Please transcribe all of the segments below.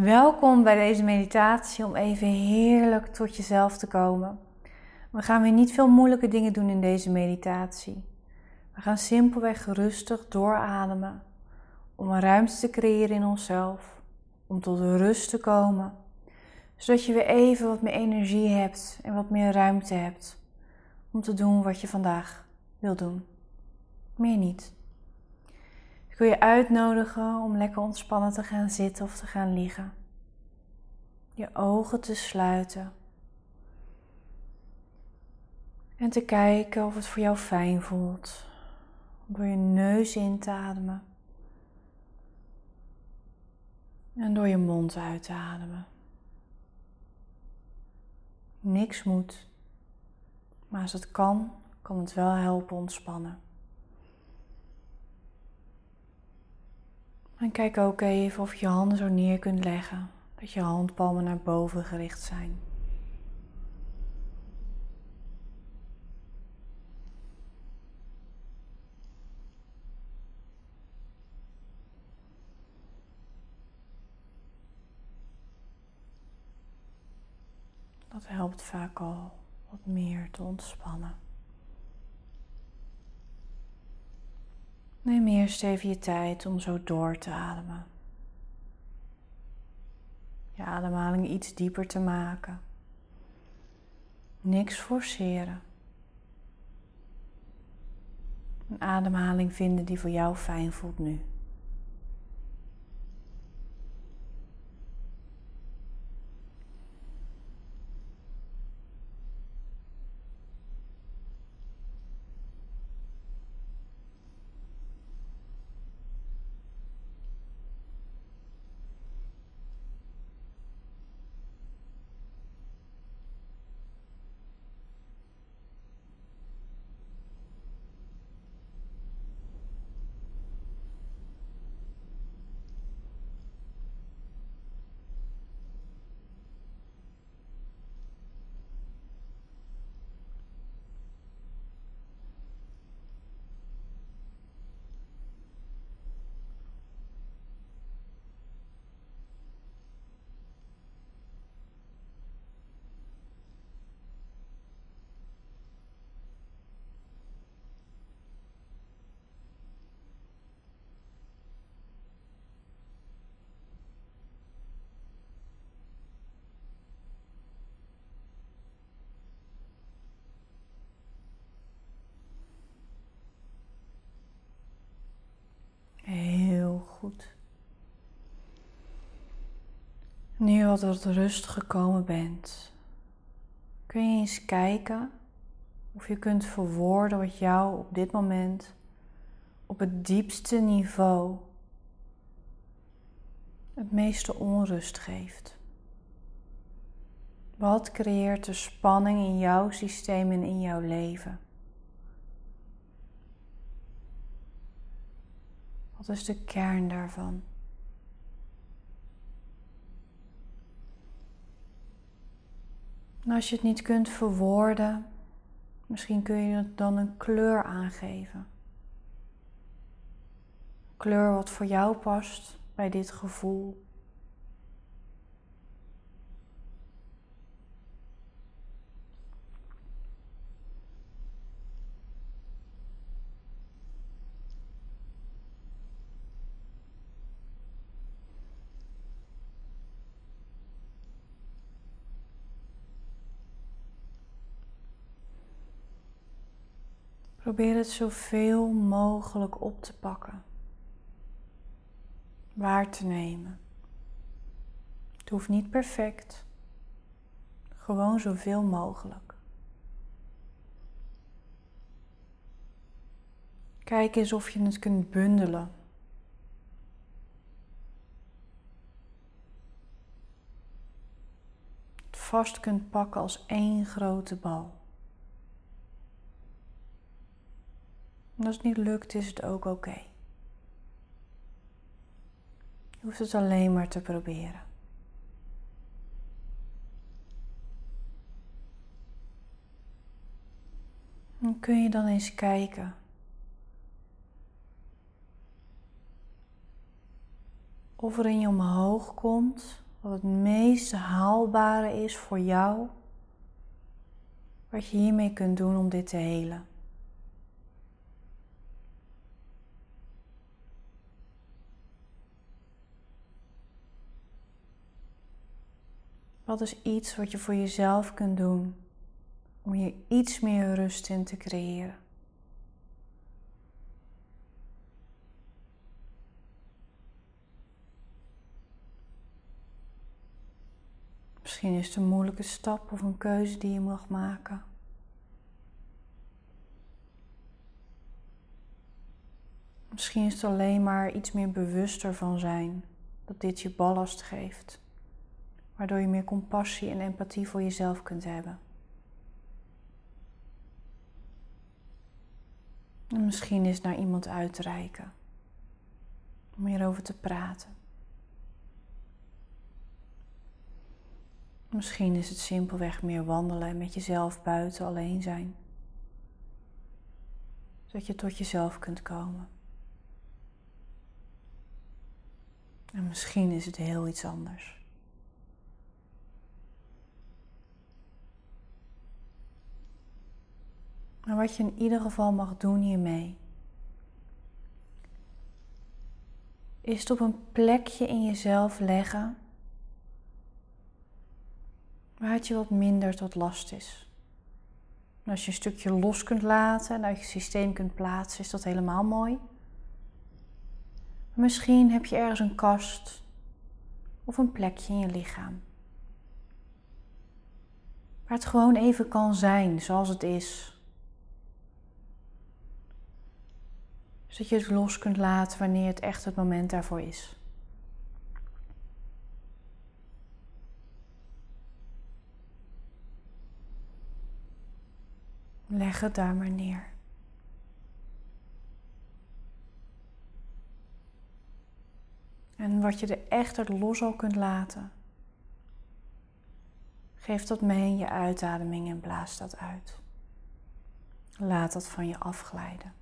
Welkom bij deze meditatie om even heerlijk tot jezelf te komen. We gaan weer niet veel moeilijke dingen doen in deze meditatie. We gaan simpelweg rustig doorademen om een ruimte te creëren in onszelf, om tot rust te komen, zodat je weer even wat meer energie hebt en wat meer ruimte hebt om te doen wat je vandaag wil doen. Meer niet. Ik wil je uitnodigen om lekker ontspannen te gaan zitten of te gaan liggen. Je ogen te sluiten. En te kijken of het voor jou fijn voelt. Door je neus in te ademen. En door je mond uit te ademen. Niks moet. Maar als het kan, kan het wel helpen ontspannen. En kijk ook even of je handen zo neer kunt leggen, dat je handpalmen naar boven gericht zijn. Dat helpt vaak al wat meer te ontspannen. Neem eerst even je tijd om zo door te ademen. Je ademhaling iets dieper te maken. Niks forceren. Een ademhaling vinden die voor jou fijn voelt nu. goed. Nu wat tot rust gekomen bent, kun je eens kijken of je kunt verwoorden wat jou op dit moment op het diepste niveau het meeste onrust geeft. Wat creëert de spanning in jouw systeem en in jouw leven? Wat is de kern daarvan? En als je het niet kunt verwoorden, misschien kun je het dan een kleur aangeven. Kleur wat voor jou past bij dit gevoel. Probeer het zoveel mogelijk op te pakken. Waar te nemen. Het hoeft niet perfect. Gewoon zoveel mogelijk. Kijk eens of je het kunt bundelen. Het vast kunt pakken als één grote bal. En als het niet lukt, is het ook oké. Je hoeft het alleen maar te proberen. En kun je dan eens kijken of er in je omhoog komt wat het meest haalbare is voor jou, wat je hiermee kunt doen om dit te helen. Wat is iets wat je voor jezelf kunt doen om hier iets meer rust in te creëren? Misschien is het een moeilijke stap of een keuze die je mag maken. Misschien is het alleen maar iets meer bewuster van zijn dat dit je ballast geeft waardoor je meer compassie en empathie voor jezelf kunt hebben. En misschien is naar iemand uitreiken om hierover te praten. Misschien is het simpelweg meer wandelen en met jezelf buiten alleen zijn. Zodat je tot jezelf kunt komen. En misschien is het heel iets anders. Maar wat je in ieder geval mag doen hiermee, is het op een plekje in jezelf leggen waar het je wat minder tot last is. En als je een stukje los kunt laten en uit je systeem kunt plaatsen, is dat helemaal mooi. misschien heb je ergens een kast of een plekje in je lichaam. Waar het gewoon even kan zijn zoals het is. Zodat je het los kunt laten wanneer het echt het moment daarvoor is. Leg het daar maar neer. En wat je er echt los al kunt laten, geef dat mee in je uitademing en blaas dat uit. Laat dat van je afglijden.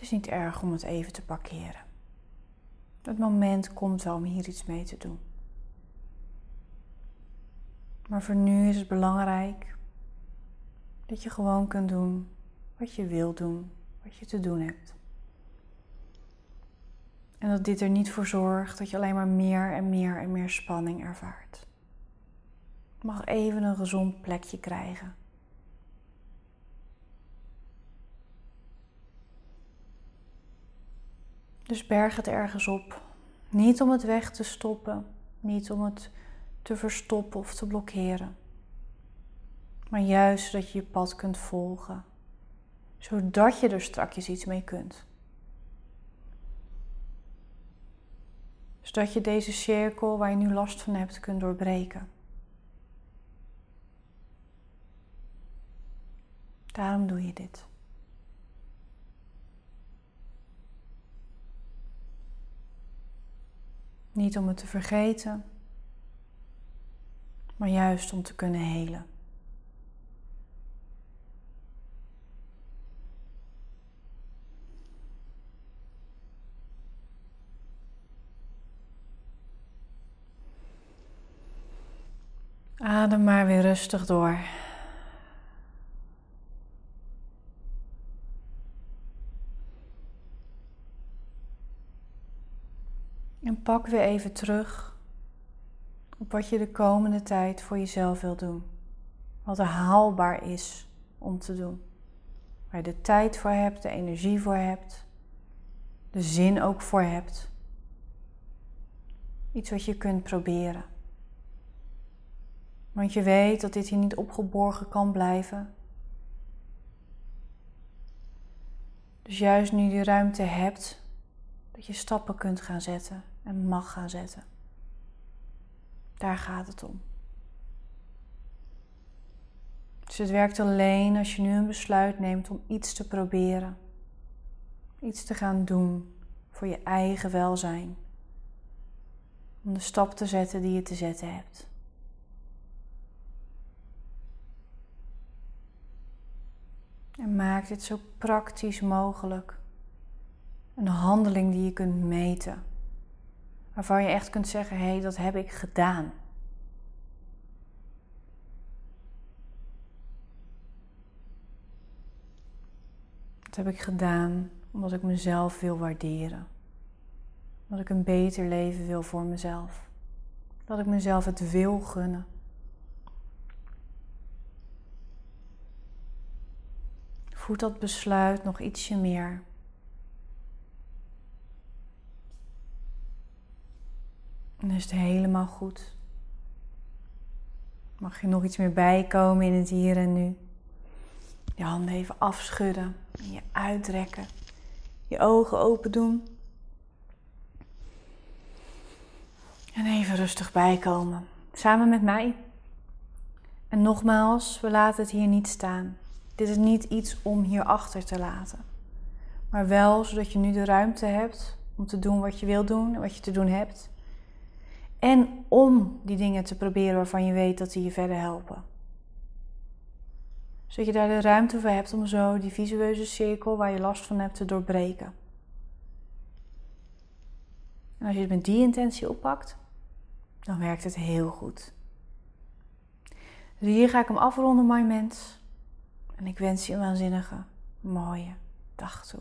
Het is niet erg om het even te parkeren. Het moment komt wel om hier iets mee te doen. Maar voor nu is het belangrijk dat je gewoon kunt doen wat je wilt doen, wat je te doen hebt. En dat dit er niet voor zorgt dat je alleen maar meer en meer en meer spanning ervaart. Mag even een gezond plekje krijgen. Dus berg het ergens op. Niet om het weg te stoppen, niet om het te verstoppen of te blokkeren. Maar juist zodat je je pad kunt volgen, zodat je er strakjes iets mee kunt. Zodat je deze cirkel waar je nu last van hebt kunt doorbreken. Daarom doe je dit. Niet om het te vergeten, maar juist om te kunnen helen. Adem maar weer rustig door. En pak weer even terug op wat je de komende tijd voor jezelf wil doen. Wat er haalbaar is om te doen. Waar je de tijd voor hebt, de energie voor hebt, de zin ook voor hebt. Iets wat je kunt proberen. Want je weet dat dit hier niet opgeborgen kan blijven. Dus juist nu je ruimte hebt, dat je stappen kunt gaan zetten en mag gaan zetten. Daar gaat het om. Dus het werkt alleen als je nu een besluit neemt om iets te proberen. Iets te gaan doen voor je eigen welzijn. Om de stap te zetten die je te zetten hebt. En maak dit zo praktisch mogelijk. Een handeling die je kunt meten. Waarvan je echt kunt zeggen: hé, hey, dat heb ik gedaan. Dat heb ik gedaan omdat ik mezelf wil waarderen. Dat ik een beter leven wil voor mezelf. Dat ik mezelf het wil gunnen. Voed dat besluit nog ietsje meer. En is het helemaal goed. Mag je nog iets meer bijkomen in het hier en nu. Je handen even afschudden. En je uitrekken. Je ogen open doen. En even rustig bijkomen. Samen met mij. En nogmaals, we laten het hier niet staan. Dit is niet iets om hier achter te laten. Maar wel zodat je nu de ruimte hebt om te doen wat je wil doen en wat je te doen hebt. En om die dingen te proberen waarvan je weet dat die je verder helpen. Zodat je daar de ruimte voor hebt om zo die visueuze cirkel waar je last van hebt te doorbreken. En als je het met die intentie oppakt, dan werkt het heel goed. Dus hier ga ik hem afronden, mijn mens. En ik wens je een waanzinnige, mooie dag toe.